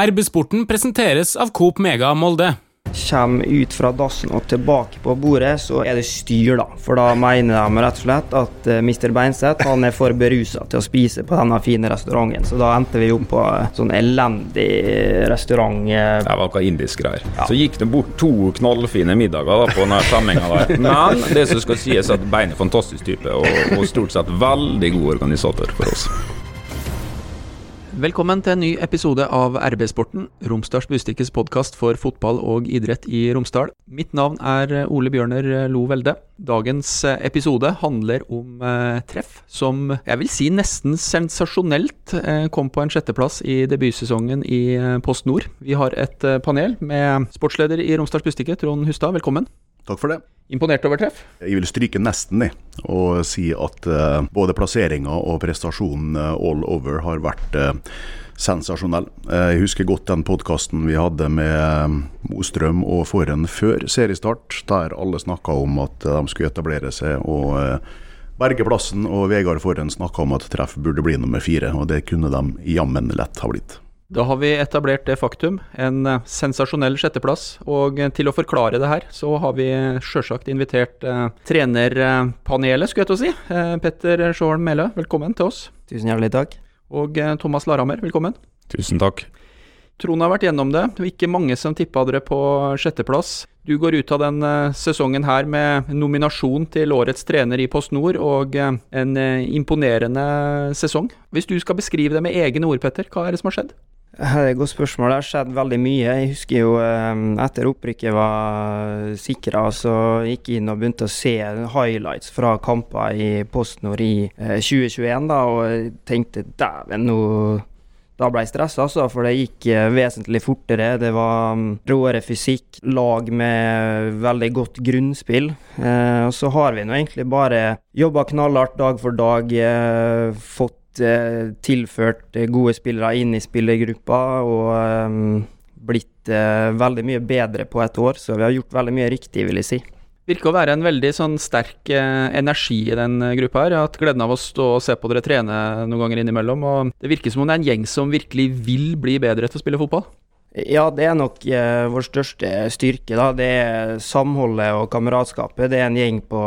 RB-sporten presenteres av Coop Mega Molde. Kommer ut fra dassen og tilbake på bordet, så er det styr, da. For da mener de rett og slett at uh, Mr. Beinseth han er for berusa til å spise på denne fine restauranten. Så da endte vi opp på uh, sånn elendig restaurant. Uh, det var noe indisk greier. Ja. Så gikk det bort to knallfine middager da, på denne samlinga der. Men det som skal sies, at Bein er fantastisk type, og, og stort sett veldig god organisator for oss. Velkommen til en ny episode av RB-sporten, Romsdals Bustikkes podkast for fotball og idrett i Romsdal. Mitt navn er Ole Bjørner Lo Velde. Dagens episode handler om eh, treff som jeg vil si nesten sensasjonelt eh, kom på en sjetteplass i debutsesongen i eh, Post Nord. Vi har et eh, panel med sportsleder i Romsdals Bustikke, Trond Hustad. Velkommen. Takk for det. Imponert over treff? Jeg vil stryke nesten, i, Og si at uh, både plasseringa og prestasjonen uh, all over har vært uh, sensasjonell. jeg husker godt den podkasten vi hadde med Mostrøm og Forhen før seriestart, der alle snakka om at de skulle etablere seg og berge plassen. Og Vegard Forhen snakka om at treff burde bli nummer fire, og det kunne de jammen lett ha blitt. Da har vi etablert det faktum, en eh, sensasjonell sjetteplass. Og eh, til å forklare det her, så har vi sjølsagt invitert eh, trenerpanelet, skulle jeg til å si. Eh, Petter Sjåholm Melø, velkommen til oss. Tusen hjertelig takk. Og eh, Thomas Larhammer, velkommen. Tusen takk. Trond har vært gjennom det. Det var ikke mange som tippa dere på sjetteplass. Du går ut av den uh, sesongen her med nominasjon til årets trener i Post Nord og en imponerende sesong. Hvis du skal beskrive det med egne ord, Petter, hva er det som har skjedd? Det er et godt spørsmål. Det har skjedd veldig mye. Jeg husker jo ehm, etter opprykket var sikra, så gikk jeg inn og begynte å se highlights fra kamper i PostNord i 2021, eh, da, og tenkte dæven, nå da ble jeg stressa, altså, for det gikk eh, vesentlig fortere. Det var um, råere fysikk, lag med veldig godt grunnspill. Eh, og så har vi nå egentlig bare jobba knallhardt dag for dag, eh, fått Eh, tilført eh, gode spillere inn i spillergruppa og um, blitt uh, veldig mye bedre på et år, så vi har gjort veldig mye riktig, vil jeg si. Virker å være en veldig sånn sterk eh, energi i den gruppa her. Jeg har hatt gleden av å stå og se på dere trene noen ganger innimellom. og Det virker som om det er en gjeng som virkelig vil bli bedre til å spille fotball. Ja, det er nok eh, vår største styrke. da. Det er samholdet og kameratskapet. Det er en gjeng på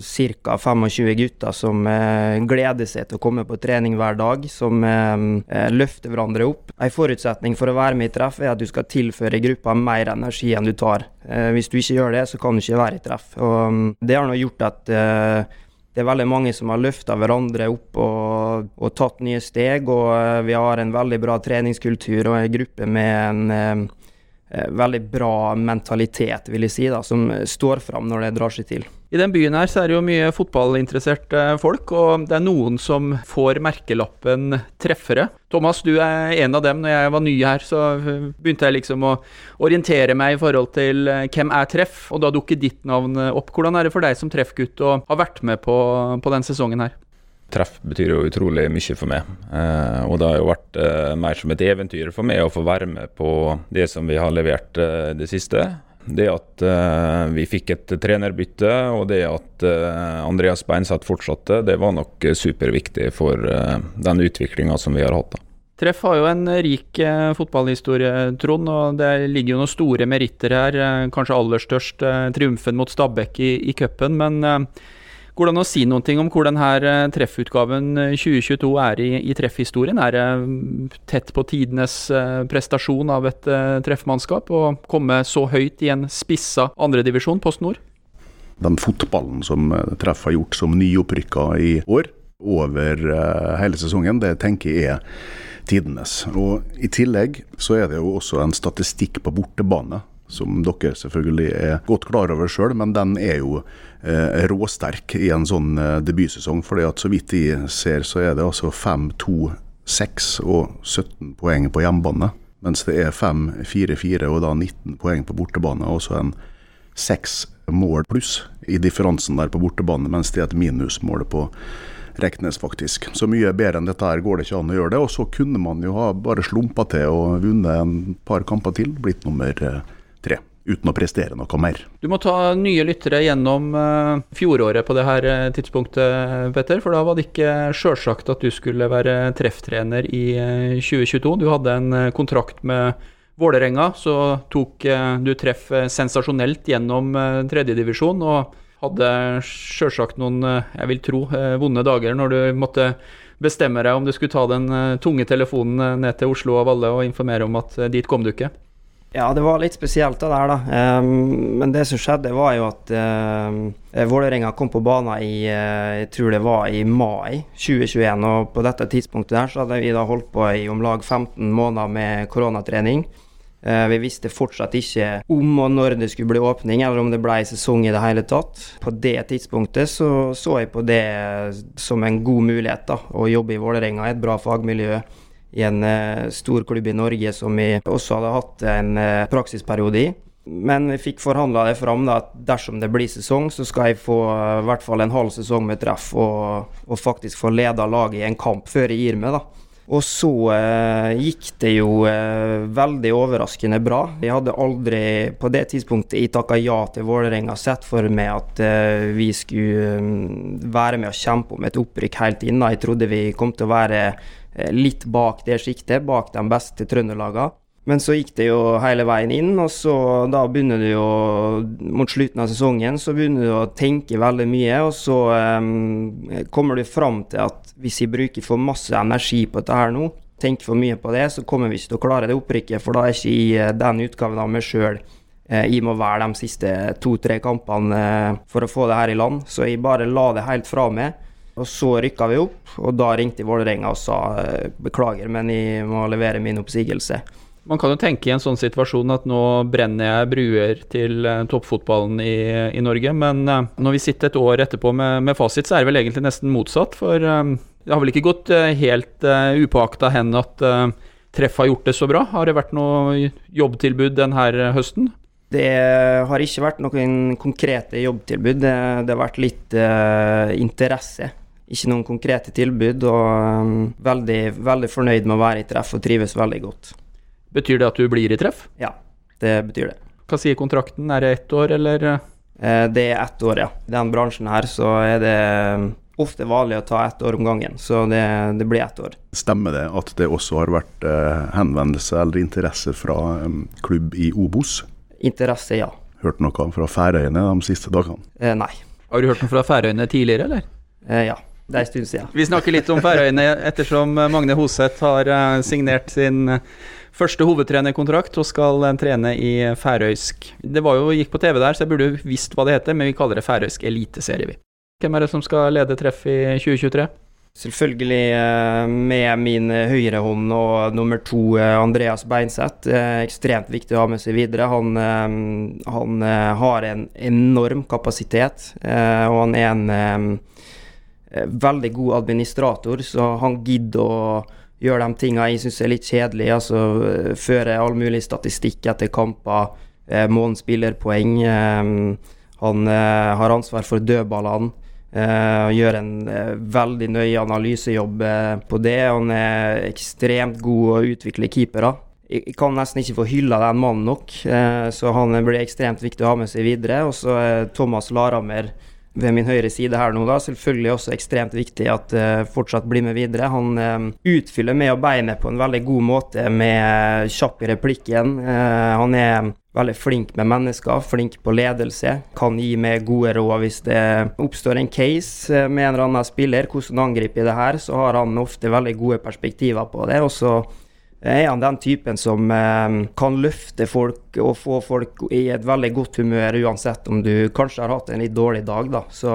ca. 25 gutter som eh, gleder seg til å komme på trening hver dag. Som eh, eh, løfter hverandre opp. En forutsetning for å være med i treff er at du skal tilføre gruppa mer energi enn du tar. Eh, hvis du ikke gjør det, så kan du ikke være i treff. Og mm, Det har nå gjort at eh, det er veldig mange som har løfta hverandre opp og, og, tatt nye steg. Og eh, vi har en veldig bra treningskultur og en gruppe med en eh, veldig bra mentalitet, vil jeg si, da, som står fram når det drar seg til. I den byen her så er det jo mye fotballinteresserte folk, og det er noen som får merkelappen treffere. Thomas, du er en av dem. Når jeg var ny her, så begynte jeg liksom å orientere meg i forhold til eh, hvem er treff, og da dukker ditt navn opp. Hvordan er det for deg som treffgutt å ha vært med på, på den sesongen her? Treff betyr jo utrolig mye for meg. Eh, og det har jo vært eh, mer som et eventyr for meg å få være med på det som vi har levert eh, det siste. Det at vi fikk et trenerbytte, og det at Andreas Beinseth fortsatte, det var nok superviktig for den utviklinga som vi har hatt. da. Treff har jo en rik fotballhistorie, Trond, og det ligger jo noen store meritter her. kanskje aller størst triumfen mot Stabæk i, i cupen, men Går det an å si noen ting om hvor denne eh, treffutgaven 2022 eh, er i, i treffhistorien? Er det mm, tett på tidenes eh, prestasjon av et treffmannskap å komme så høyt i en spissa andredivisjon, Post Nord? Den fotballen som Treff har gjort som nyopprykka i år, over hele sesongen, det tenker jeg er tidenes. Og I tillegg så er det jo også en statistikk på bortebane som dere selvfølgelig er godt klar over sjøl, men den er jo eh, råsterk i en sånn eh, debutsesong. fordi at så vidt jeg ser, så er det altså 5, 2, 6 og 17 poeng på hjemmebane. Mens det er 5, 4, 4 og da 19 poeng på bortebane. Også en 6 mål pluss i differansen der på bortebane, mens det er et minusmål på Reknes, faktisk. Så mye bedre enn dette her går det ikke an å gjøre det. Og så kunne man jo ha bare slumpa til og vunnet en par kamper til, blitt nummer eh. Uten å prestere noe mer. Du må ta nye lyttere gjennom uh, fjoråret på det her uh, tidspunktet, Petter. For da var det ikke sjølsagt at du skulle være trefftrener i uh, 2022. Du hadde en kontrakt med Vålerenga, så tok du treff sensasjonelt gjennom tredjedivisjon. Og hadde sjølsagt noen, jeg vil tro, vonde dager når du måtte bestemme deg om du skulle ta den tunge telefonen ned til Oslo og Valle og informere om at dit kom du ikke. Ja, det var litt spesielt det der, da. Um, men det som skjedde, var jo at um, Vålerenga kom på banen i uh, jeg tror det var i mai 2021. Og på dette tidspunktet der så hadde vi da holdt på i om lag 15 måneder med koronatrening. Uh, vi visste fortsatt ikke om og når det skulle bli åpning, eller om det ble sesong i det hele tatt. På det tidspunktet så så jeg på det som en god mulighet, da, å jobbe i Vålerenga, et bra fagmiljø i en uh, stor klubb i Norge som vi også hadde hatt en uh, praksisperiode i. Men vi fikk forhandla det fram da, at dersom det blir sesong, så skal jeg få uh, i hvert fall en halv sesong med treff og, og faktisk få leda laget i en kamp før jeg gir meg. da. Og så eh, gikk det jo eh, veldig overraskende bra. Jeg hadde aldri på det tidspunktet jeg takka ja til Vålerenga sett for meg at eh, vi skulle um, være med å kjempe om et opprykk helt inn. Jeg trodde vi kom til å være Eh, litt bak det sjiktet, bak de beste trønderlagene. Men så gikk det jo hele veien inn, og så da begynner du jo Mot slutten av sesongen så begynner du å tenke veldig mye, og så um, kommer du fram til at hvis vi bruker for masse energi på dette her nå, tenker for mye på det, så kommer vi ikke til å klare det opprykket, for da er ikke i eh, den utgaven av meg sjøl eh, jeg må være de siste to-tre kampene for å få det her i land. Så jeg bare la det helt fra meg. Og så rykka vi opp, og da ringte Vålerenga og sa eh, beklager, men jeg må levere min oppsigelse. Man kan jo tenke i en sånn situasjon at nå brenner jeg bruer til uh, toppfotballen i, i, Norge, men uh, når vi sitter et år etterpå med, med, fasit, så er det vel egentlig nesten motsatt. For uh, det har vel ikke gått helt uh, upåakta hen at Treff har gjort det så bra? Har det vært noe jobbtilbud denne høsten? Det har ikke vært noen konkrete jobbtilbud. Det, det har vært litt interesse ikke noen konkrete tilbud, og um, veldig, veldig fornøyd med å være i treff og trives veldig godt. Betyr det at du blir i treff? Ja, det betyr det. Hva sier kontrakten, er det ett år, eller? Eh, det er ett år, ja. I den bransjen her så er det um, ofte vanlig å ta ett år om gangen, så det, det blir ett år. Stemmer det at det også har vært eh, henvendelse eller interesse fra um, klubb i Obos? Interesse, ja. Hørt noe fra Færøyene de siste dagene? Eh, nei. Har du hørt noe fra Færøyene tidligere, eller? Eh, ja. Det er en stund siden. Vi snakker litt om Færøyene ettersom Magne Hoseth har eh, signert sin første hovedtrenerkontrakt og skal eh, trene i færøysk Det var jo, gikk på TV der, så jeg burde visst hva det heter, men vi kaller det færøysk eliteserie, vi. Hvem er det som skal lede treff i 2023? Selvfølgelig med min høyrehånd og nummer to Andreas Beinseth. Ekstremt viktig å ha med seg videre. Han, han har en enorm kapasitet, og han er en Eh, veldig god administrator, så han gidder å gjøre de tingene jeg syns er litt kjedelig. Altså eh, føre all mulig statistikk etter kamper, eh, månedens spillerpoeng. Eh, han eh, har ansvar for dødballene. Eh, gjør en eh, veldig nøye analysejobb på det. Han er ekstremt god å utvikle keepere. Jeg kan nesten ikke få hylla den mannen nok, så han blir ekstremt viktig å ha med seg videre. Og så Thomas Laramer ved min høyre side her nå, da. Selvfølgelig også ekstremt viktig at uh, fortsatt blir med videre. Han uh, utfyller med og beinet på en veldig god måte med kjapp i replikken. Uh, han er veldig flink med mennesker, flink på ledelse. Kan gi meg gode råd hvis det oppstår en case med en eller annen spiller. Hvordan angriper det her? Så har han ofte veldig gode perspektiver på det. og så er han den typen som eh, kan løfte folk og få folk i et veldig godt humør, uansett om du kanskje har hatt en litt dårlig dag, da. Så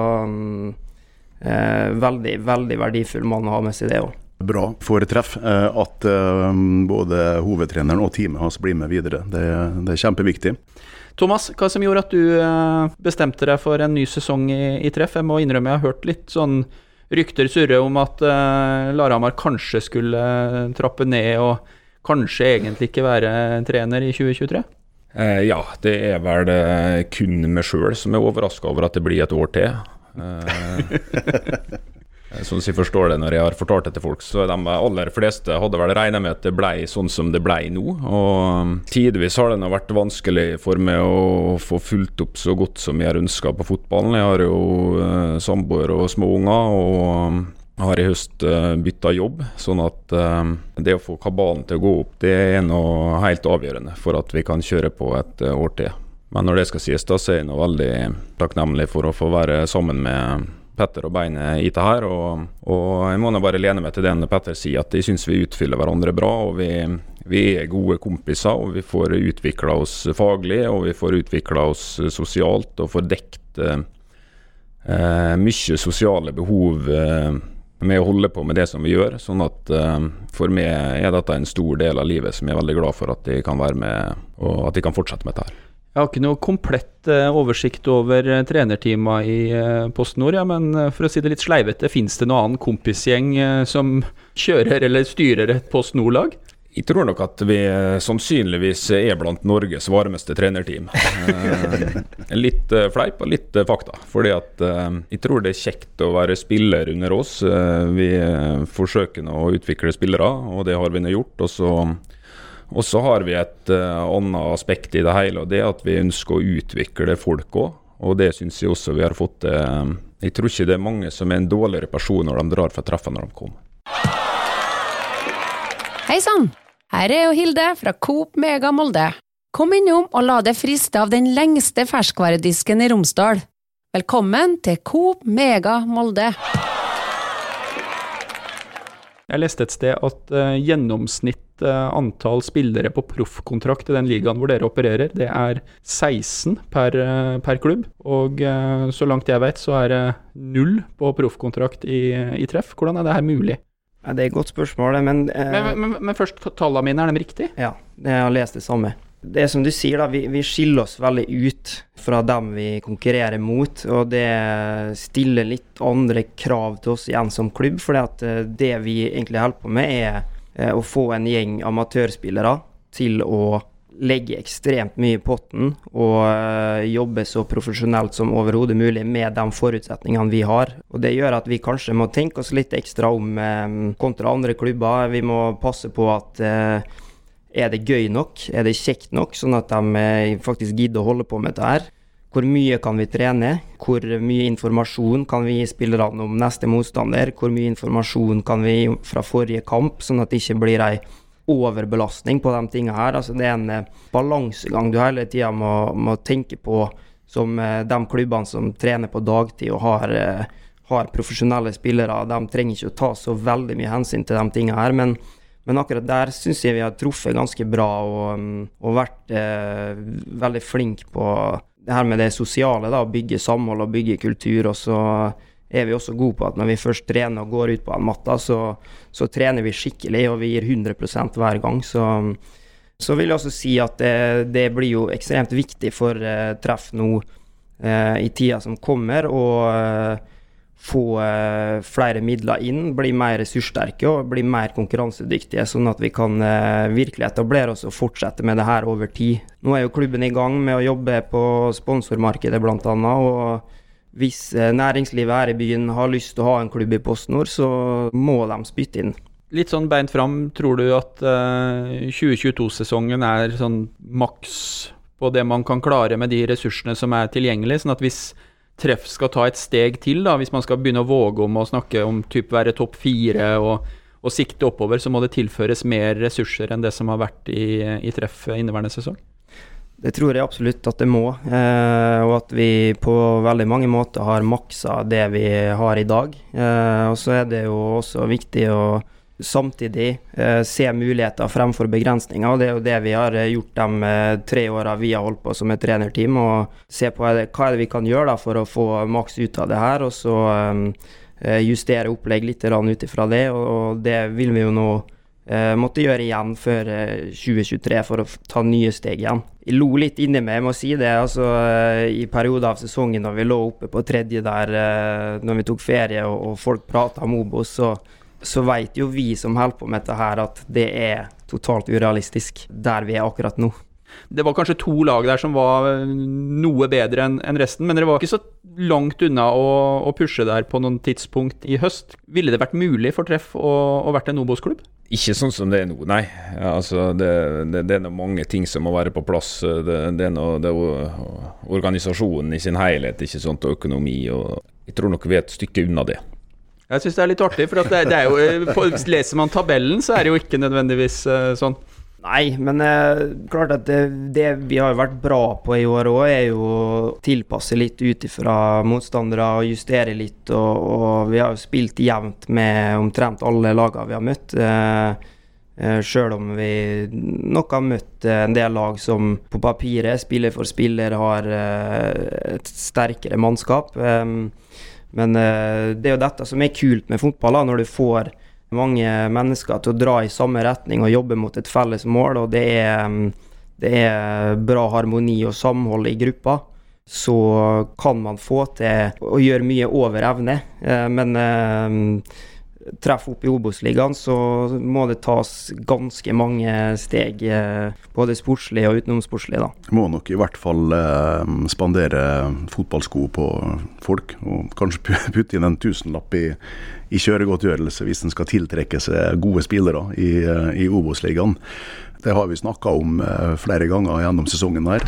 eh, veldig, veldig verdifull mann å ha med seg det òg. Bra for treff eh, at eh, både hovedtreneren og teamet hans blir med videre. Det, det, er kjempeviktig. Thomas, hva som gjorde at du eh, bestemte deg for en ny sesong i, i treff? Jeg må innrømme jeg har hørt litt sånn rykter surre om at uh, Larhamar kanskje skulle trappe ned og kanskje egentlig ikke være trener i 2023? Eh, ja, det er vel eh, kun meg sjøl som er overraska over at det blir et år til. Eh, Eh, sånn som jeg forstår det når jeg har fortalt det til folk, så de aller fleste hadde vel regna med at det ble sånn som det ble nå. Og um, tidvis har det vært vanskelig for meg å få fulgt opp så godt som jeg har ønska på fotballen. Jeg har jo uh, samboer og små unger. og um, har i høst uh, bytta jobb, sånn at uh, det å få kabalen til å gå opp, det er noe helt avgjørende for at vi kan kjøre på et uh, år til. Men når det skal sies, da så er jeg nå veldig takknemlig for å få være sammen med Petter og Beinet i det her. Og, og jeg må nå bare lene meg til det når Petter sier, at jeg syns vi utfyller hverandre bra. og vi, vi er gode kompiser, og vi får utvikla oss faglig, og vi får utvikla oss sosialt, og får dekt eh, mye sosiale behov eh, med å holde på med det som vi gjør. sånn at uh, for meg er dette en stor del av livet som jeg er veldig glad for at de kan være med, og at de kan fortsette med dette. her. Jeg har ikke noe komplett uh, oversikt over uh, trenerteama i PostNord, ja, men for å si det litt sleivete, finnes det noen annen kompisgjeng som kjører eller styrer et Post Nord-lag? Jeg tror nok at vi eh, sannsynligvis er blant Norges varmeste trenerteam. Eh, litt eh, fleip og litt fakta. Fordi at jeg tror det er kjekt å være spiller under oss. Vi forsøker å utvikle spillere, og det har vi nå gjort. Og så, og så har vi et annet aspekt i det hele, og det er at vi ønsker å utvikle folk òg. Og det syns jeg også vi har fått til. Jeg tror ikke det er mange som er en dårligere person når de drar fra treffene når de kommer. Hei sann! Her er jo Hilde fra Coop Mega Molde. Kom innom og la deg friste av den lengste ferskvaredisken i Romsdal. Velkommen til Coop Mega Molde. Jeg leste et sted at uh, gjennomsnitt uh, antall spillere på proffkontrakt i den ligaen hvor dere opererer, det er 16 per, uh, per klubb. Og så langt jeg vet, så er det null på proffkontrakt i, i treff. Hvordan er det her mulig? Ja, det er et godt spørsmål, men eh, men, men, men, først, tallene mine, er de riktige? Ja, jeg har lest det samme. Det er som du sier, da, vi, vi, skiller oss veldig ut fra dem vi konkurrerer mot. Og det stiller litt andre krav til oss igjen som klubb. For eh, det vi egentlig holder på med, er eh, å få en gjeng amatørspillere til å legge ekstremt mye i potten og uh, jobbe så profesjonelt som overhodet mulig med de forutsetningene vi har. Og Det gjør at vi kanskje må tenke oss litt ekstra om um, kontra andre klubber. Vi må passe på at uh, er det gøy nok, er det kjekt nok, sånn at de faktisk gidder å holde på med dette her. Hvor mye kan vi trene? Hvor mye informasjon kan vi gi spillerne om neste motstander? Hvor mye informasjon kan vi gi fra forrige kamp, sånn at det ikke blir ei overbelastning på de tingene her. Altså, det er en eh, balansegang du hele tida må, må, tenke på som eh, de klubbene som trener på dagtid og har, eh, har, profesjonelle spillere. De trenger ikke å ta så veldig mye hensyn til de tingene her. men men akkurat der syns jeg vi har truffet ganske bra og, mm, og vært eh, veldig flinke på det her med det sosiale. da, Bygge samhold og bygge kultur. og så er vi også gode på at når vi først trener og går ut på en matta, så, så, trener vi skikkelig, og vi gir 100 hver gang. Så, så vil jeg også si at det, det blir jo ekstremt viktig for uh, treff nå uh, i tida som kommer, å uh, få flere midler inn, bli mer ressurssterke og bli mer konkurransedyktige, sånn at vi kan virkelig etablere oss og fortsette med det her over tid. Nå er jo klubben i gang med å jobbe på sponsormarkedet, blant annet, og hvis eh, næringslivet her i byen har lyst til å ha en klubb i PostNord, så må de spytte inn. Litt sånn beint fram, tror du at uh, eh, 2022-sesongen er sånn maks på det man kan klare med de ressursene som er tilgjengelige? Sånn at hvis Treff skal ta et steg til, da, hvis man skal begynne å våge om å snakke om typ være topp fire og, og sikte oppover, så må det tilføres mer ressurser enn det som har vært i, i Treff inneværende sesong? Det tror jeg absolutt at det må, eh, og at vi på veldig mange måter har maksa det vi har i dag. Eh, og så er det jo også viktig å samtidig eh, se muligheter fremfor begrensninger. og Det er jo det vi har gjort de eh, tre åra vi har holdt på som et trenerteam. og Se på hva er det vi kan gjøre da, for å få maks ut av det her, og så eh, justere opplegg litt ut ifra det. Og, og det vil vi jo nå Uh, måtte gjøre igjen før uh, eh, 2023 for å ta nye steg igjen. Jeg lo litt inni meg, jeg må si det. altså uh, I perioder av sesongen når vi lå oppe på tredje der, når vi tok ferie og, og folk prata om Obos, så, så veit jo vi som holder på med dette her, at det er totalt urealistisk der vi er akkurat nå. Det var kanskje to lag der som var eh, noe bedre enn resten, men dere var ikke så langt unna å, å pushe der på noen tidspunkt i høst. Ville det vært mulig for Treff å, å vært en Obos-klubb? Ikke sånn som det er nå, nei. Ja, altså, det, det, det, er noe mange ting som må være på plass. Det, det er noe det er organisasjonen i sin helhet, ikke sånt, og økonomi. og Jeg tror nok vi er et stykke unna det. Jeg syns det er litt artig, for det, det, er jo, eh, leser man tabellen, så er det jo ikke nødvendigvis uh, sånn. Nei, men eh, klart at det, det, vi har vært bra på i år òg, er jo å tilpasse litt ut ifra motstandere og justere litt. Og, og vi har jo spilt jevnt med omtrent alle lagene vi har møtt. Eh, eh, Sjøl om vi nok har møtt eh, en del lag som på papiret, spiller for spiller, har eh, et sterkere mannskap. Men det er jo dette som er kult med fotball, når du får mange mennesker til å dra i samme retning og jobbe mot et felles mål, og det er, mm, det er bra harmoni og samhold i gruppa, så kan man få til å gjøre mye over evne. Eh, men eh, treff opp i Obos-ligaen, så må det tas ganske mange steg, eh, både sportslig og utenomsportslig. da. Må nok i hvert fall spandere fotballsko på folk, og kanskje putte inn en tusenlapp i, i kjøregodtgjørelse hvis en skal tiltrekke seg gode spillere i, eh, i Obos-ligaen. Det har vi snakka om eh, flere ganger gjennom sesongen her.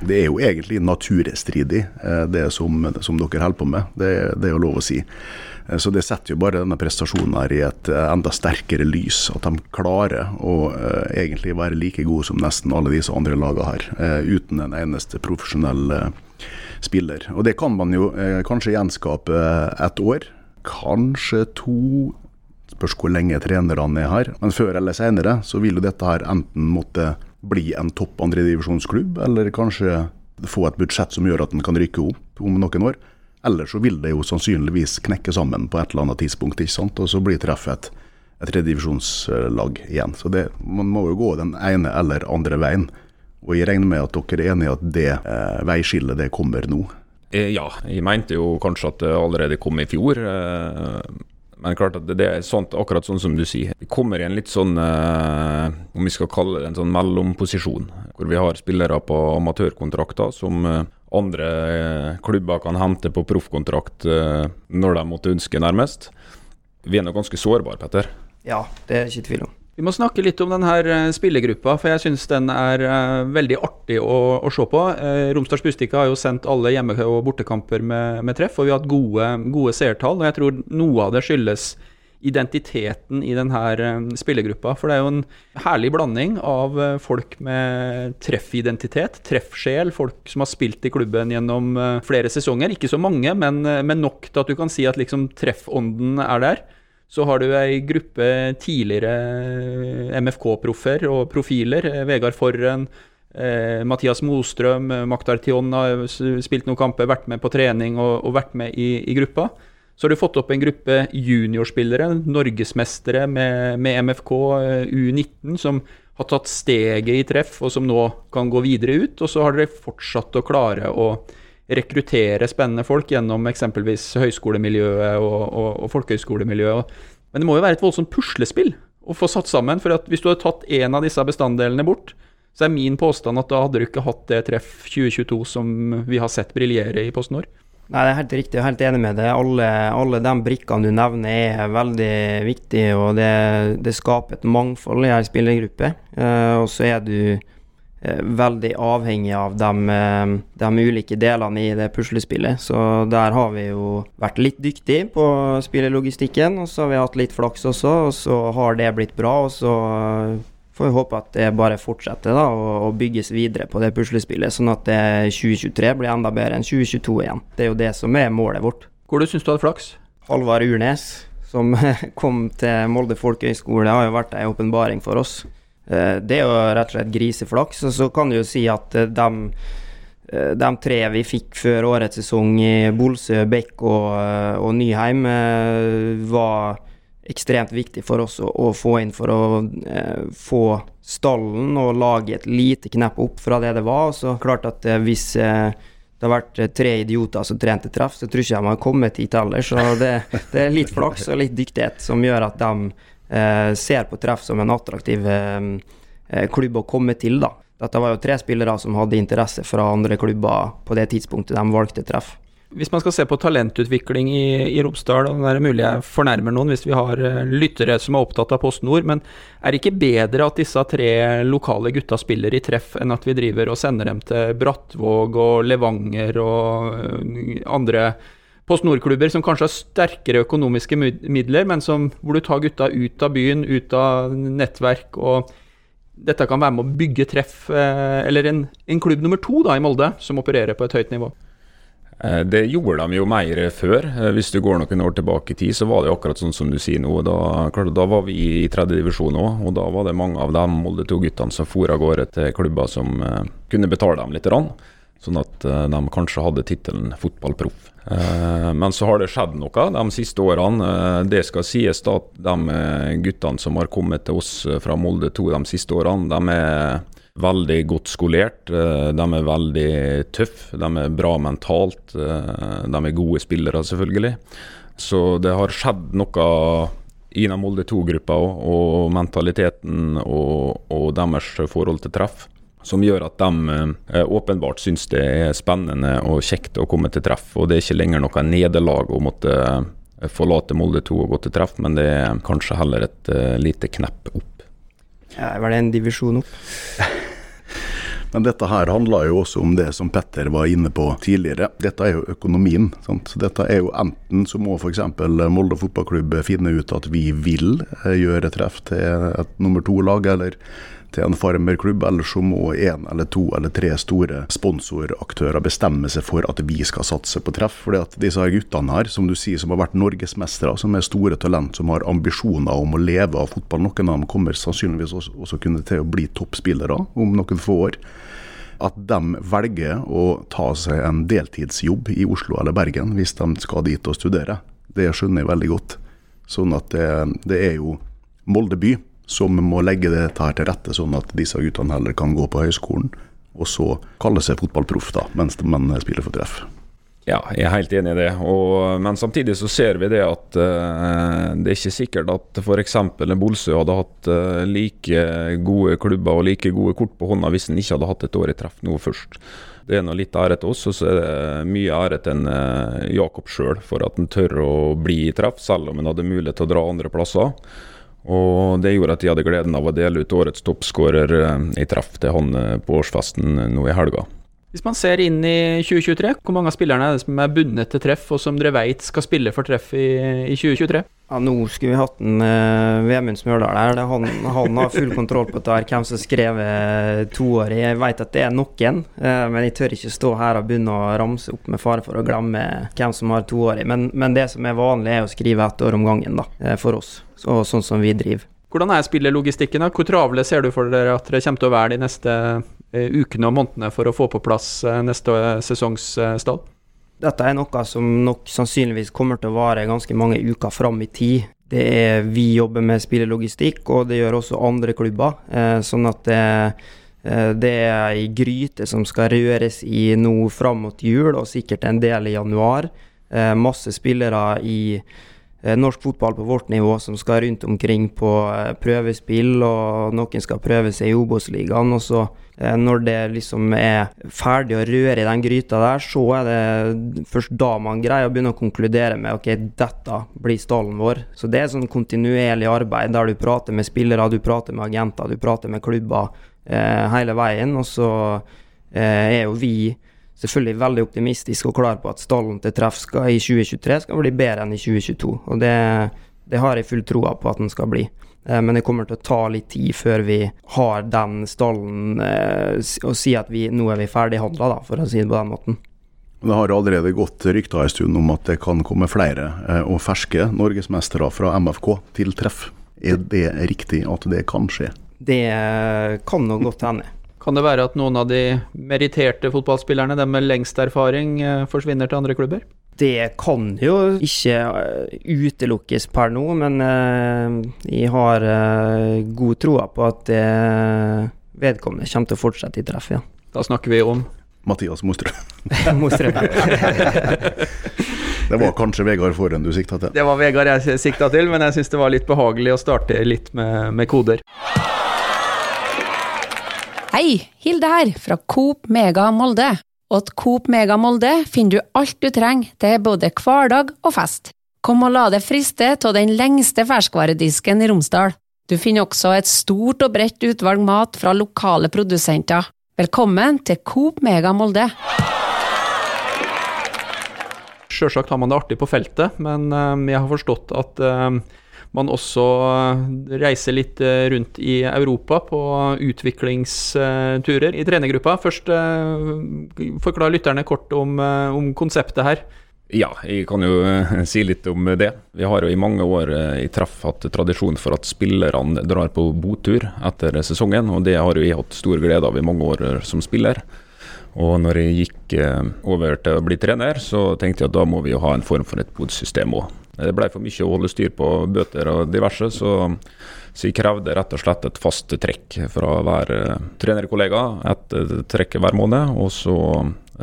Det er jo egentlig naturstridig, det som, som dere holder på med. Det, det er jo lov å si. Eh, så det setter jo bare denne prestasjonen her i et eh, enda sterkere lys. At de klarer å egentlig være like gode som nesten alle disse andre lagene her, uten en eneste profesjonell spiller. Og det kan man jo kanskje gjenskape et år, kanskje to. Spørs hvor lenge trenerne er her. Men før eller senere så vil jo dette her enten måtte bli en topp andredivisjonsklubb, eller kanskje få et budsjett som gjør at den kan rykke opp om noen år. Eller så vil det jo sannsynligvis knekke sammen på et eller annet tidspunkt, ikke sant? og så blir treffet et, et tredjedivisjonslag igjen. Så det, man må jo gå den ene eller andre veien. Og jeg regner med at dere er enig i at det eh, veiskillet det kommer nå? Eh, ja, jeg mente jo kanskje at det allerede kom i fjor. Eh, men klart at det er sånt, akkurat sånn som du sier. Vi kommer i en litt sånn, eh, om vi skal kalle det en sånn mellomposisjon. Hvor vi har spillere på amatørkontrakter som andre klubber kan hente på proffkontrakt når de måtte ønske, nærmest. Vi er nå ganske sårbare, Petter. Ja, det er ikke tvil om. Vi må snakke litt om denne eh, spillergruppa, for jeg syns den er veldig artig å, å se på. Romsdals Bustika har jo sendt alle hjemme- og bortekamper med, med treff, og vi har hatt gode, gode seertall. Og jeg tror noe av det skyldes identiteten i denne eh, spillergruppa. For det er jo en herlig blanding av eh, folk med treffidentitet, treffsjel, folk som har spilt i klubben gjennom eh, flere sesonger. Ikke så mange, men, men nok til at du kan si at liksom treffånden er der. Så har du ei gruppe tidligere MFK-proffer og profiler. Vegard Forren, eh, Mathias Mostrøm, Maktar Tion har spilt noen kamper, vært med på trening og, og vært med i, i gruppa. Så har du fått opp en gruppe juniorspillere, norgesmestere med, med MFK eh, U19, som har tatt steget i treff, og som nå kan gå videre ut. Og så har dere fortsatt å klare å rekruttere spennende folk gjennom eksempelvis høyskolemiljøet og, og, og folkehøyskolemiljøet. Men det må jo være et voldsomt puslespill å få satt sammen. For hvis du hadde tatt en av disse bestanddelene bort, så er min påstand at da hadde du ikke hatt det treff 2022 som vi har sett briljere i Posten Nord. Nei, det er helt riktig, jeg er helt enig med deg. Alle, alle de brikkene du nevner er veldig viktige, og det, det skaper et mangfold i ei spillergruppe. Uh, og så er du veldig avhengig av de, uh, de, ulike delene i det puslespillet. Så der har vi jo vært litt dyktige på spillelogistikken, og så har vi hatt litt flaks også, og så har det blitt bra. og så får vi håpe at det bare fortsetter da, og, og, bygges videre på det puslespillet, sånn at 2023 blir enda bedre enn 2022 igjen. Det er jo det som er målet vårt. Hvor du syns du hadde flaks? Halvard Urnes, som kom til Molde folkehøgskole, har jo vært ei åpenbaring for oss. Eh, det er jo rett og slett griseflaks. Og så kan du jo si at eh, de, eh, de tre vi fikk før årets sesong i Bolsø, Bekk og, og Nyheim, var ekstremt viktig for oss å, å få inn for å eh, få stallen og lage et lite knepp opp fra det det var. Så klart at eh, hvis eh, det har vært eh, tre idioter som trente treff, så tror ikke de har kommet hit heller. Så det, det, er litt flaks og litt dyktighet som gjør at de eh, ser på treff som en attraktiv eh, klubb å komme til, da. Dette var jo tre spillere som hadde interesse fra andre klubber på det tidspunktet de valgte treff. Hvis man skal se på talentutvikling i, i Romsdal, og det er mulig jeg fornærmer noen hvis vi har lyttere som er opptatt av Post Nord, men er det ikke bedre at disse tre lokale gutta spiller i treff, enn at vi driver og sender dem til Brattvåg og Levanger og andre Post Nord-klubber som kanskje har sterkere økonomiske midler, men som, hvor du tar gutta ut av byen, ut av nettverk og dette kan være med å bygge treff, uh, eller en, en klubb nummer to da i Molde, som opererer på et høyt nivå? Eh, det gjorde de jo mer før. Eh, hvis du går noen år tilbake i tid, så var det akkurat sånn som du sier nå. Da, klart, da var vi i tredje divisjon òg, og da var det mange av de Molde 2-guttene som for av gårde til klubber som kunne betale dem litt. Sånn at de kanskje hadde tittelen fotballproff. Uh, men så har det skjedd noe de siste årene. det skal sies da at de guttene som har kommet til oss fra Molde 2 de siste årene, de er veldig godt skolert. Eh, de er veldig tøffe, de er bra mentalt. Eh, de er gode spillere, selvfølgelig. Så det har skjedd noe i den Molde 2-gruppa òg, og mentaliteten og, og, deres forhold til treff. Som gjør at de eh, åpenbart syns det er spennende og kjekt å komme til treff. Og det er ikke lenger noe nederlag å måtte forlate Molde 2 og gå til treff, men det er kanskje heller et lite knepp opp. Ja, var det en divisjon opp? Men dette her handler jo også om det som Petter var inne på tidligere. Dette er jo økonomien. Sant? Dette er jo Enten så må f.eks. Molde fotballklubb finne ut at vi vil eh, gjøre treff til et nummer to-lag, eller til en farmerklubb, eller så må én eller to eller tre store sponsoraktører bestemme seg for at vi skal satse på treff. Fordi at disse guttene her, som du sier, som har vært norgesmestere, som er store talent, som har ambisjoner om å leve av fotball. Noen av dem kommer sannsynligvis også, også kunne til å bli toppspillere om noen få år. At de velger å ta seg en deltidsjobb i Oslo eller Bergen hvis de skal dit og studere, det skjønner jeg veldig godt. Sånn at det, det er jo Molde by som må legge dette her til rette, sånn at disse guttene heller kan gå på høyskolen og så kalle seg fotballproff da, mens de spiller for treff. Ja, jeg er helt enig i det. Og, men samtidig så ser vi det at uh, det er ikke sikkert at f.eks. Bolsø hadde hatt uh, like gode klubber og like gode kort på hånda hvis en ikke hadde hatt et år i treff nå først. Det er noe litt ære til oss, og så er det mye ære til en, uh, Jakob sjøl for at han tør å bli i treff, selv om han hadde mulighet til å dra andre plasser. Og det gjorde at de hadde gleden av å dele ut årets toppskårer eh, i treff til han eh, på årsfesten eh, nå i helga. Hvis man ser inn i 2023, hvor mange av spillerne er det som er bundet til treff, og som dere vet skal spille for treff i, i 2023? Ja, Nå skulle vi hatt en uh, Vemund Smørdal her. Han, han, har full kontroll på dette, hvem som skrev toårig. Jeg vet at det er noen, uh, men jeg tør ikke stå her og begynne å ramse opp med fare for å glemme hvem som har toårig. Men, men det som er vanlig, er å skrive ett år om gangen, da, uh, for oss. Så, sånn som vi driver. Hvordan er spillelogistikken? da? Hvor travle ser du for dere at dere kommer til å være de neste Eh, ukene og månedene for å få på plass eh, neste sesongsstall? Dette er noe som nok sannsynligvis kommer til å vare ganske mange uker fram i tid. Det er Vi jobber med spillelogistikk, og det gjør også andre klubber. Eh, sånn at det, det er ei gryte som skal røres i nå fram mot jul, og sikkert en del i januar. Masse spillere i norsk fotball på vårt nivå som skal rundt omkring på prøvespill, og noen skal prøve seg i Obos-ligaen. Og så Eh, når det liksom er ferdig å røre i den gryta der, så er det først da man greier å begynne å konkludere med ok, dette blir stallen vår. Så det er sånn kontinuerlig arbeid der du prater med spillere, du prater med agenter, du prater med klubber eh, hele veien. Og så eh, er jo vi selvfølgelig veldig optimistisk og klar på at stallen til treff skal, i 2023 skal bli bedre enn i 2022. Og det, det har jeg full troa på at den skal bli. Eh, men det kommer til å ta litt tid før vi har den stallen eh, og si at vi, nå er vi ferdighandla, for å si det på den måten. Det har allerede gått rykter en stund om at det kan komme flere eh, og ferske norgesmestere fra MFK til treff. Er det riktig at det kan skje? Det kan nok godt hende. Kan det være at noen av de meritterte fotballspillerne, dem med lengst erfaring, forsvinner til andre klubber? Det kan jo ikke eh, utelukkes per nå, men uh, jeg har god troa på at vedkommende kommer til å fortsette i treff, ja. Da snakker vi om Mathias Mostrø. Mostrø. det var kanskje Vegard Forhen du sikta til? Det var Vegard jeg sikta til, men jeg syns det var litt behagelig å starte litt med, med koder. Hei, Hilde her, fra Coop Mega Molde. Og at Coop Mega Molde finner du alt du trenger til både hverdag og fest. Kom og la deg friste av den lengste ferskvaredisken i Romsdal. Du finner også et stort og bredt utvalg mat fra lokale produsenter. Velkommen til Coop Mega Molde. Sjølsagt har man det artig på feltet, men eh, jeg har forstått at eh, man også eh, reiser litt rundt i Europa på utviklingsturer i trenergruppa. Først forklar lytterne kort om, om konseptet her. Ja, jeg kan jo si litt om det. Vi har jo i mange år i treff hatt tradisjon for at spillerne drar på botur etter sesongen, og det har jo jeg hatt stor glede av i mange år som spiller. Og når jeg gikk eh, over til å bli trener, så tenkte jeg at da må vi jo ha en form for et bodsystem òg. Det ble for mye å holde styr på bøter og diverse, så, så jeg krevde rett og slett et fast trekk fra hver uh, trenerkollega. Et uh, trekk hver måned, og så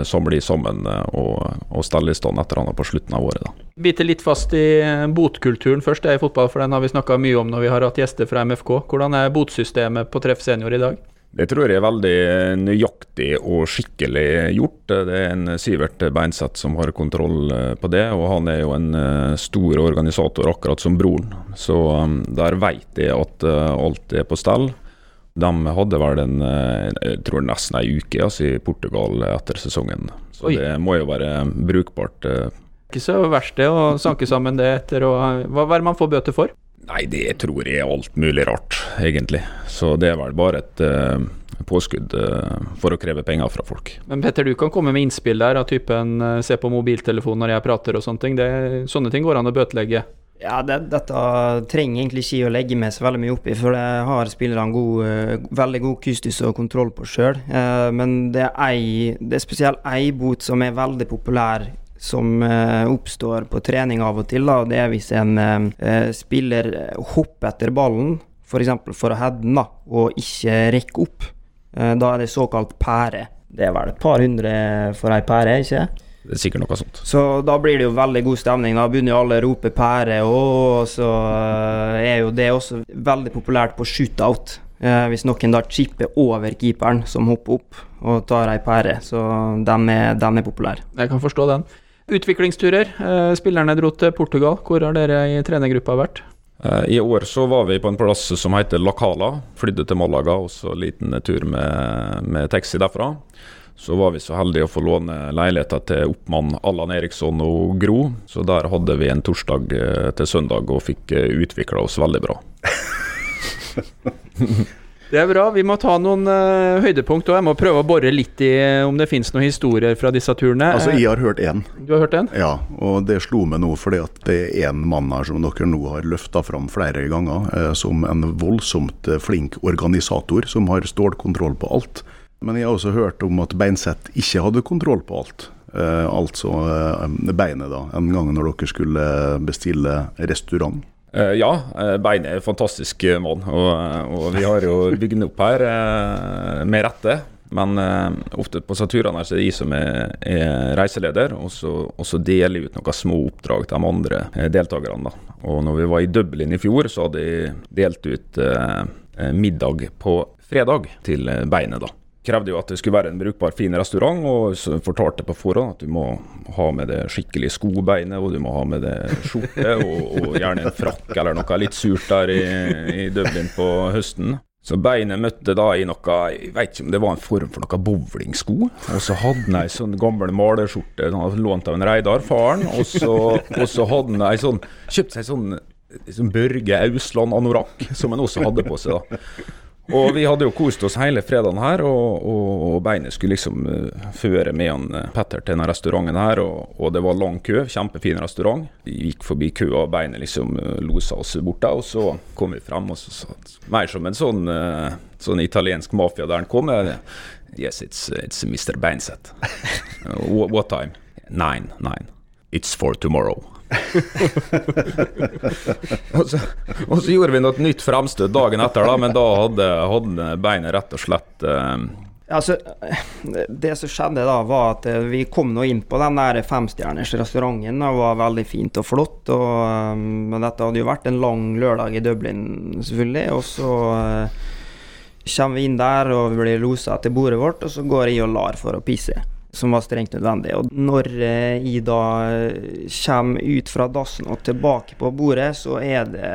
samle sammen og, og stelle i stand et eller annet på slutten av året. da. Bite litt fast i botkulturen først, det er i fotball, for den har vi snakka mye om når vi har hatt gjester fra MFK. Hvordan er botsystemet på Treff senior i dag? Det tror jeg er veldig nøyaktig og skikkelig gjort. Det er en Sivert Beinseth som har kontroll eh, på det, og han er jo en eh, stor organisator, akkurat som broren. Så um, der vet jeg at eh, alt er på stell. De hadde vel en, jeg tror nesten ei uke altså, i Portugal etter sesongen. Så Oi. det må jo være brukbart. Ikke så verst det å sanke sammen det etter å Hva er det man får bøter for? Nei, det tror jeg er alt mulig rart, egentlig. Så det er vel bare et uh, påskudd uh, for å kreve penger fra folk. Men Petter, du kan komme med innspill der av typen uh, se på mobiltelefon når jeg prater og sånne ting. Det, sånne ting går an å bøtelegge? Ja, det, dette trenger egentlig ikke å legge meg så veldig mye opp i, for det har spillerne god, veldig god kustus og kontroll på sjøl. Men det er, ei, det er spesielt ei bot som er veldig populær som uh, oppstår på trening av og til. Da. Det er hvis en eh, spiller hopper etter ballen, f.eks. For, for å heade den, og ikke rekke opp. Eh, da er det såkalt pære. Det er vel et par hundre for ei pære, ikke det er sikkert noe sånt. Så da blir det jo veldig god stemning. Da begynner jo alle å rope 'pære', og så er jo det også veldig populært på shootout. Eh, hvis noen da chipper over keeperen som hopper opp og tar ei pære. Så den er, den er populær. Jeg kan forstå den. Utviklingsturer. Eh, spillerne dro til Portugal. Hvor har dere i trenergruppa vært? Eh, I år så var vi på en plass som heter Lacala. Flydde til Malaga, og så en liten tur med, med taxi derfra. Så var vi så heldige å få låne leiligheter til oppmann Allan Eriksson og Gro. Så der hadde vi en torsdag eh, til søndag og fikk utvikla oss veldig bra. Det er bra. Vi må ta noen uh, høydepunkt og jeg må prøve å bore litt i om det finnes noen historier fra disse turene. Altså, Jeg har hørt én. Du har hørt en? Ja, og det slo meg nå fordi at det er en mann her som dere nå har løfta fram flere ganger, eh, som en voldsomt eh, flink organisator som har stålkontroll på alt. Men jeg har også hørt om at Beinseth ikke hadde kontroll på alt. Eh, altså eh, beinet, da, en gang når dere skulle bestille restaurant. Uh, ja, Beinet Bein er en fantastisk uh, mann, og, og, vi har jo bygd opp her med rette. Men ofte på turene er det jeg som er, er reiseleder, og så, deler jeg ut noen små oppdrag til de andre deltakerne. Og når vi var i Dublin i fjor, så hadde jeg delt ut middag på fredag til Beinet. da krevde jo at det skulle være en brukbar, fin restaurant, og så fortalte på forhånd at du må ha med det skikkelig skobeinet, og du må ha med det skjorte, og, og gjerne en frakk eller noe litt surt der i, i Dublin på høsten. Så beinet møtte da i noe Jeg vet ikke om det var en form for noe bowlingsko. Og så hadde han ei sånn gammel malerskjorte han hadde lånt av en Reidar, faren. Og så, og så hadde han ei sånn Kjøpt seg sånn, sånn Børge Ausland-anorakk, som han også hadde på seg. da og vi hadde jo kost oss hele fredagen her, og, og, og Beinet skulle liksom uh, føre med han uh, Petter til denne restauranten her, og, og, det var lang kø. Kjempefin restaurant. Vi gikk forbi køa, og Beinet liksom uh, losa oss bort der, og så kom vi frem, og så satt mer som en sånn, uh, sånn italiensk mafia der han kom. Yes, it's, it's Mr. Beinseth. what time? Nine, nine. It's for tomorrow og, så, og, så, gjorde vi noe nytt fremstøt dagen etter, da, men da hadde, hadde beinet rett og slett eh, Altså, det som skjedde da, var at eh, vi kom nå inn på den der femstjerners restauranten. Det var veldig fint og flott. Og, um, men dette hadde jo vært en lang lørdag i Dublin, selvfølgelig. Og så uh, kommer vi inn der og blir losa til bordet vårt, og så går jeg og lar for å pisse. Som var strengt nødvendig. Og når eh, jeg da kommer ut fra dassen og tilbake på bordet, så er det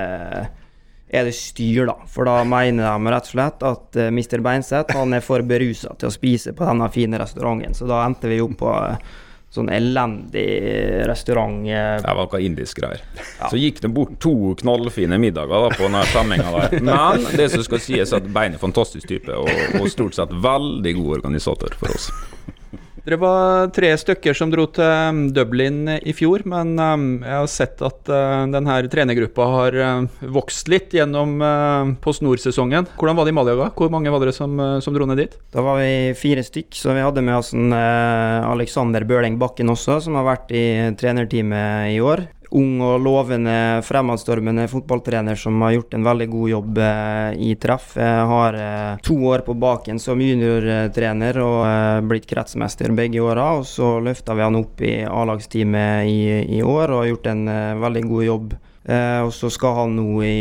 er det styr, da. For da mener de rett og slett at uh, Mr. Beinseth han er for berusa til å spise på denne fine restauranten. Så da endte vi opp på sånn elendig restaurant. Det var noe indisk greier. Ja. Så gikk det bort to knallfine middager da, på denne sammenhengen der. Men det som skal sies, at Bein er fantastisk type, og, og stort sett veldig god organisator for oss. Dere var tre stykker som dro til um, Dublin i fjor, men um, jeg har sett at uh, denne trenergruppa har uh, vokst litt gjennom uh, Post Nord-sesongen. Hvordan var det i Malaga? Hvor mange var dere som, som, dro ned dit? Da var vi fire stykk, så vi hadde med oss en Alexander Bøling Bakken også, som har vært i trenerteamet i år ung og lovende fremadstormende fotballtrener som har gjort en veldig god jobb eh, i treff. Jeg har eh, to år på baken som juniortrener og eh, blitt kretsmester begge åra. Og så løfta vi han opp i A-lagsteamet i, i, år og har gjort en veldig god jobb. og så skal han nå i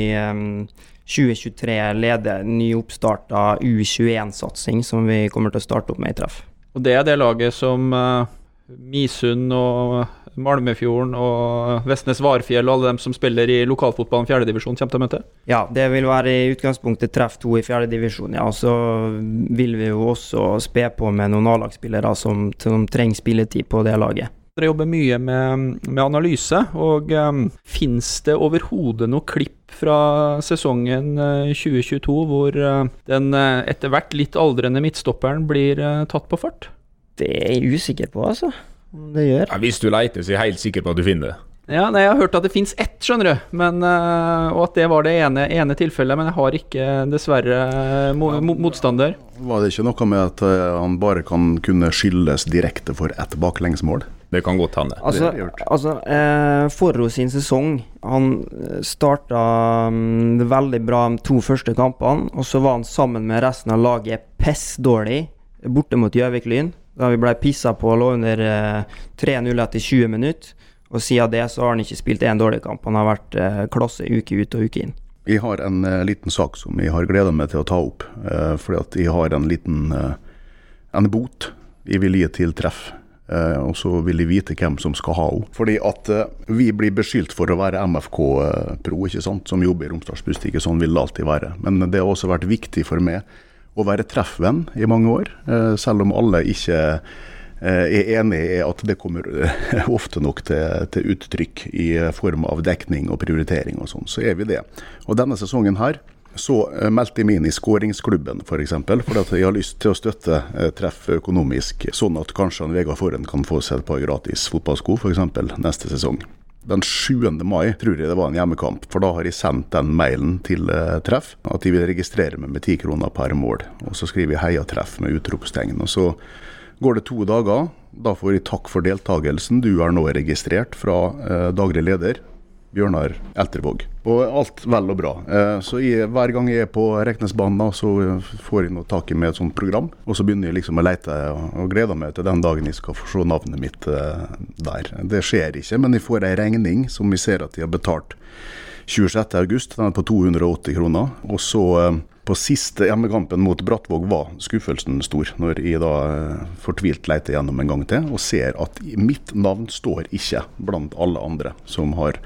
2023 lede nyoppstarta U21-satsing som vi kommer til å starte opp med i treff. Og Det er det laget som Misund og Malmefjorden og Vestnes Varfjell og alle dem som spiller i lokalfotballen fjerdedivisjon, kommer til å møte? Ja, det vil være i utgangspunktet treff to i fjerdedivisjon. Ja. Og så vil vi jo også spe på med noen A-lagsspillere som, som, trenger spilletid på det laget. Dere jobber mye med, med analyse, og um, finnes det overhodet noe klipp fra sesongen 2022 uh, hvor uh, den uh, etter hvert litt aldrende midtstopperen blir uh, tatt på fart? Det er jeg usikker på, altså det gjør. Ja, hvis du leter, så er jeg helt sikker på at du finner det. Ja, nei, Jeg har hørt at det fins ett, skjønner du, men, uh, og at det var det ene, ene, tilfellet. Men jeg har ikke, dessverre, mo motstander. Var det ikke noe med at uh, han bare kan kunne skyldes direkte for ett baklengsmål? Det kan godt hende. Altså, altså eh, Forro sin sesong Han starta um, veldig bra de to første kampene, og så var han sammen med resten av laget pess dårlig borte mot Gjøvik Lyn. Da vi ble pissa på og lå under eh, 3-0 etter 20 minutter. Og siden det så har han ikke spilt én dårlig kamp. Han har vært eh, klasse uke ut og uke inn. Jeg har en uh, liten sak som jeg har gleda meg til å ta opp. Uh, fordi at jeg har en liten uh, en bot jeg vil gi til treff. Uh, og så vil jeg vite hvem som skal ha henne. Fordi at vi blir beskyldt for å være MFK-pro, ikke sant, som jobber i Romsdals Bustikk. Sånn vil det alltid være. Men det har også vært viktig for meg å være treffvenn i mange år, eh, selv om alle ikke eh, er enig i at det kommer eh, ofte nok til, til, uttrykk i form av dekning og prioritering og sånn, så er vi det. Og denne sesongen her så meldte jeg meg inn i skåringsklubben f.eks. For, eksempel, at jeg har lyst til å støtte treff økonomisk, sånn at kanskje Vegard Forhen kan få seg et par gratis fotballsko f.eks. neste sesong. Den 7. mai tror jeg det var en hjemmekamp, for da har jeg sendt den mailen til uh, treff at de vil registrere meg med ti kroner per mål. Og så skriver jeg 'heia treff' med utropstegn. Og så går det to dager. Da får jeg takk for deltakelsen. Du er nå registrert fra uh, daglig leder Bjørnar Eltervåg. Og alt vel og bra. Eh, så jeg, hver gang jeg er på Reknesbanen, så får jeg noe tak i med et sånt program. Og så begynner jeg liksom å lete og gleder meg til den dagen jeg skal få se navnet mitt eh, der. Det skjer ikke, men jeg får ei regning som vi ser at de har betalt 26.8. Den er på 280 kroner. Og så eh, på siste hjemmekampen mot Brattvåg var skuffelsen stor, når jeg da fortvilt leter gjennom en gang til og ser at mitt navn står ikke blant alle andre som har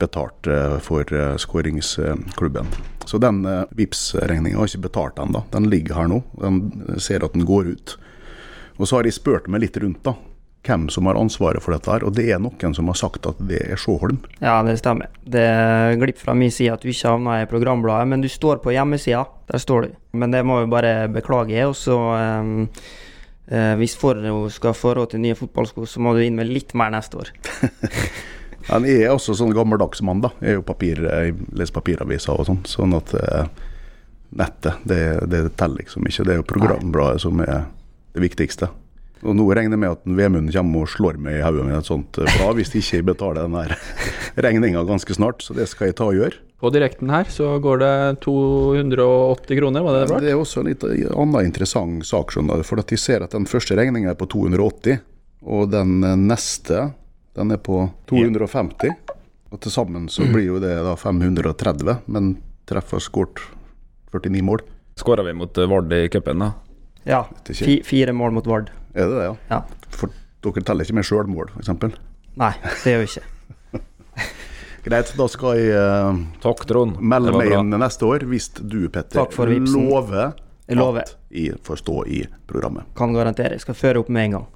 betalt eh, for eh, skåringsklubben. Så den eh, Vipps-regninga har ikke betalt ennå. Den ligger her nå. Den ser at den går ut. Og så har jeg spurt meg litt rundt da, hvem som har ansvaret for dette. her, Og det er noen som har sagt at det er Sjåholm. Ja, det stemmer. Det glipp fra min side at du ikke havna i programbladet, men du står på hjemmesida. Der står du. Men det må vi bare beklage. Og så um, uh, hvis Forro skal få råd til nye fotballsko, så må du inn med litt mer neste år. Han er også sånn gammeldags mann, da. Jeg, er jo papir, jeg leser papiraviser og sånn. Sånn at uh, nettet, det, det teller liksom ikke. Det er jo programbladet som er det viktigste. Og nå regner jeg med at Vemund kommer og slår meg i hodet med et sånt eh, blad hvis ikke jeg betaler den her regninga ganske snart. Så det skal jeg ta og gjøre. På direkten her så går det 280 kroner, var det det var? Det er også en litt annen interessant sak, skjønner du. For at jeg ser at den første regninga er på 280, og den neste den er på 250. Og til sammen så blir jo det da 530, men treffer skåret 49 mål. Skåra vi mot Vard i cupen, da? Ja. Fire mål mot Vard. Er det det, ja? Ja. For dere teller ikke med sjølmål, f.eks.? Nei, det gjør vi ikke. Greit, da skal jeg uh, Takk, Trond. melde meg inn neste år hvis du, Petter, lover lover. at jeg får stå i programmet. Kan garantere. Jeg skal føre opp med en gang.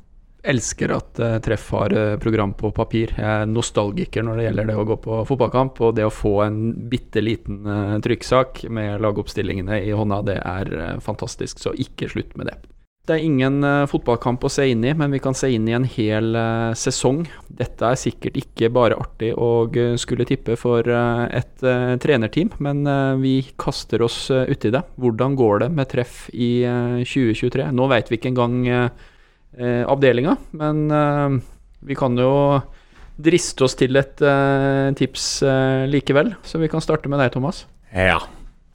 Elsker at eh, Treff har eh, program på papir. Jeg er nostalgiker når det gjelder det å gå på fotballkamp. Og det å få en bitte liten eh, trykksak med lagoppstillingene i hånda, det er fantastisk. Så ikke slutt med det. Det er ingen fotballkamp å se inn i, men vi kan se inn i en hel sesong. Dette er sikkert ikke bare artig å skulle tippe for et trenerteam, men vi kaster oss uti det. Hvordan går det med treff i eh, 2023? Nå vet vi ikke engang avdelinga, men eh, vi kan jo driste oss til et eh, tips eh, likevel. Så vi kan starte med deg, Thomas. Ja,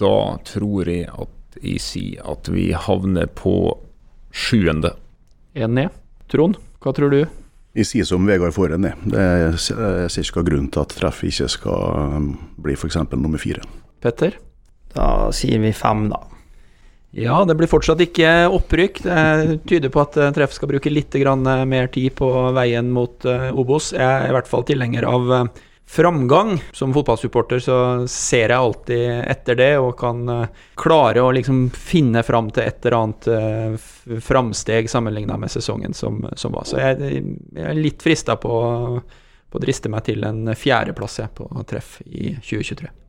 da tror jeg at jeg sier at vi havner på sjuende. Én ned. Trond, hva tror du? Jeg sier som Vegard Forhen, jeg. Det er- Jeg ser ikke hva grunnen til at treff ikke skal bli f.eks. nummer fire. Petter? Da sier vi fem, da. Ja, det blir fortsatt ikke opprykk. Det tyder på at eh, Treff skal bruke litt eh, mer tid på veien mot eh, Obos. Jeg er i hvert fall tilhenger av framgang. Som fotballsupporter så ser jeg alltid etter det, og kan klare å liksom finne fram til et eller annet framsteg sammenligna med sesongen som, som var. Så jeg, jeg er litt frista på, på å driste meg til en fjerdeplass på treff i 2023.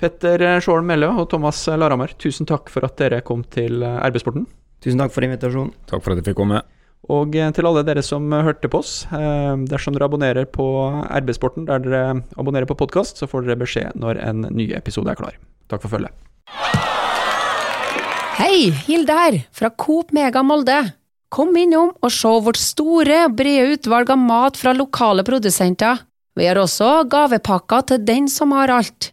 Petter Sjålen-Mellø og Thomas Larhammer, tusen takk for at dere kom til eh, RB-sporten. Tusen takk for invitasjonen. Takk for at jeg fikk komme. Og eh, til alle dere som hørte på oss, eh, dersom dere abonnerer på RB-sporten der dere abonnerer på podkast, så får dere beskjed når en ny episode er klar. Takk for følget. Hei, Hilde her, fra Coop Mega Molde. Kom innom og se vårt store, brede utvalg av mat fra lokale produsenter. Vi har også gavepakker til den som har alt.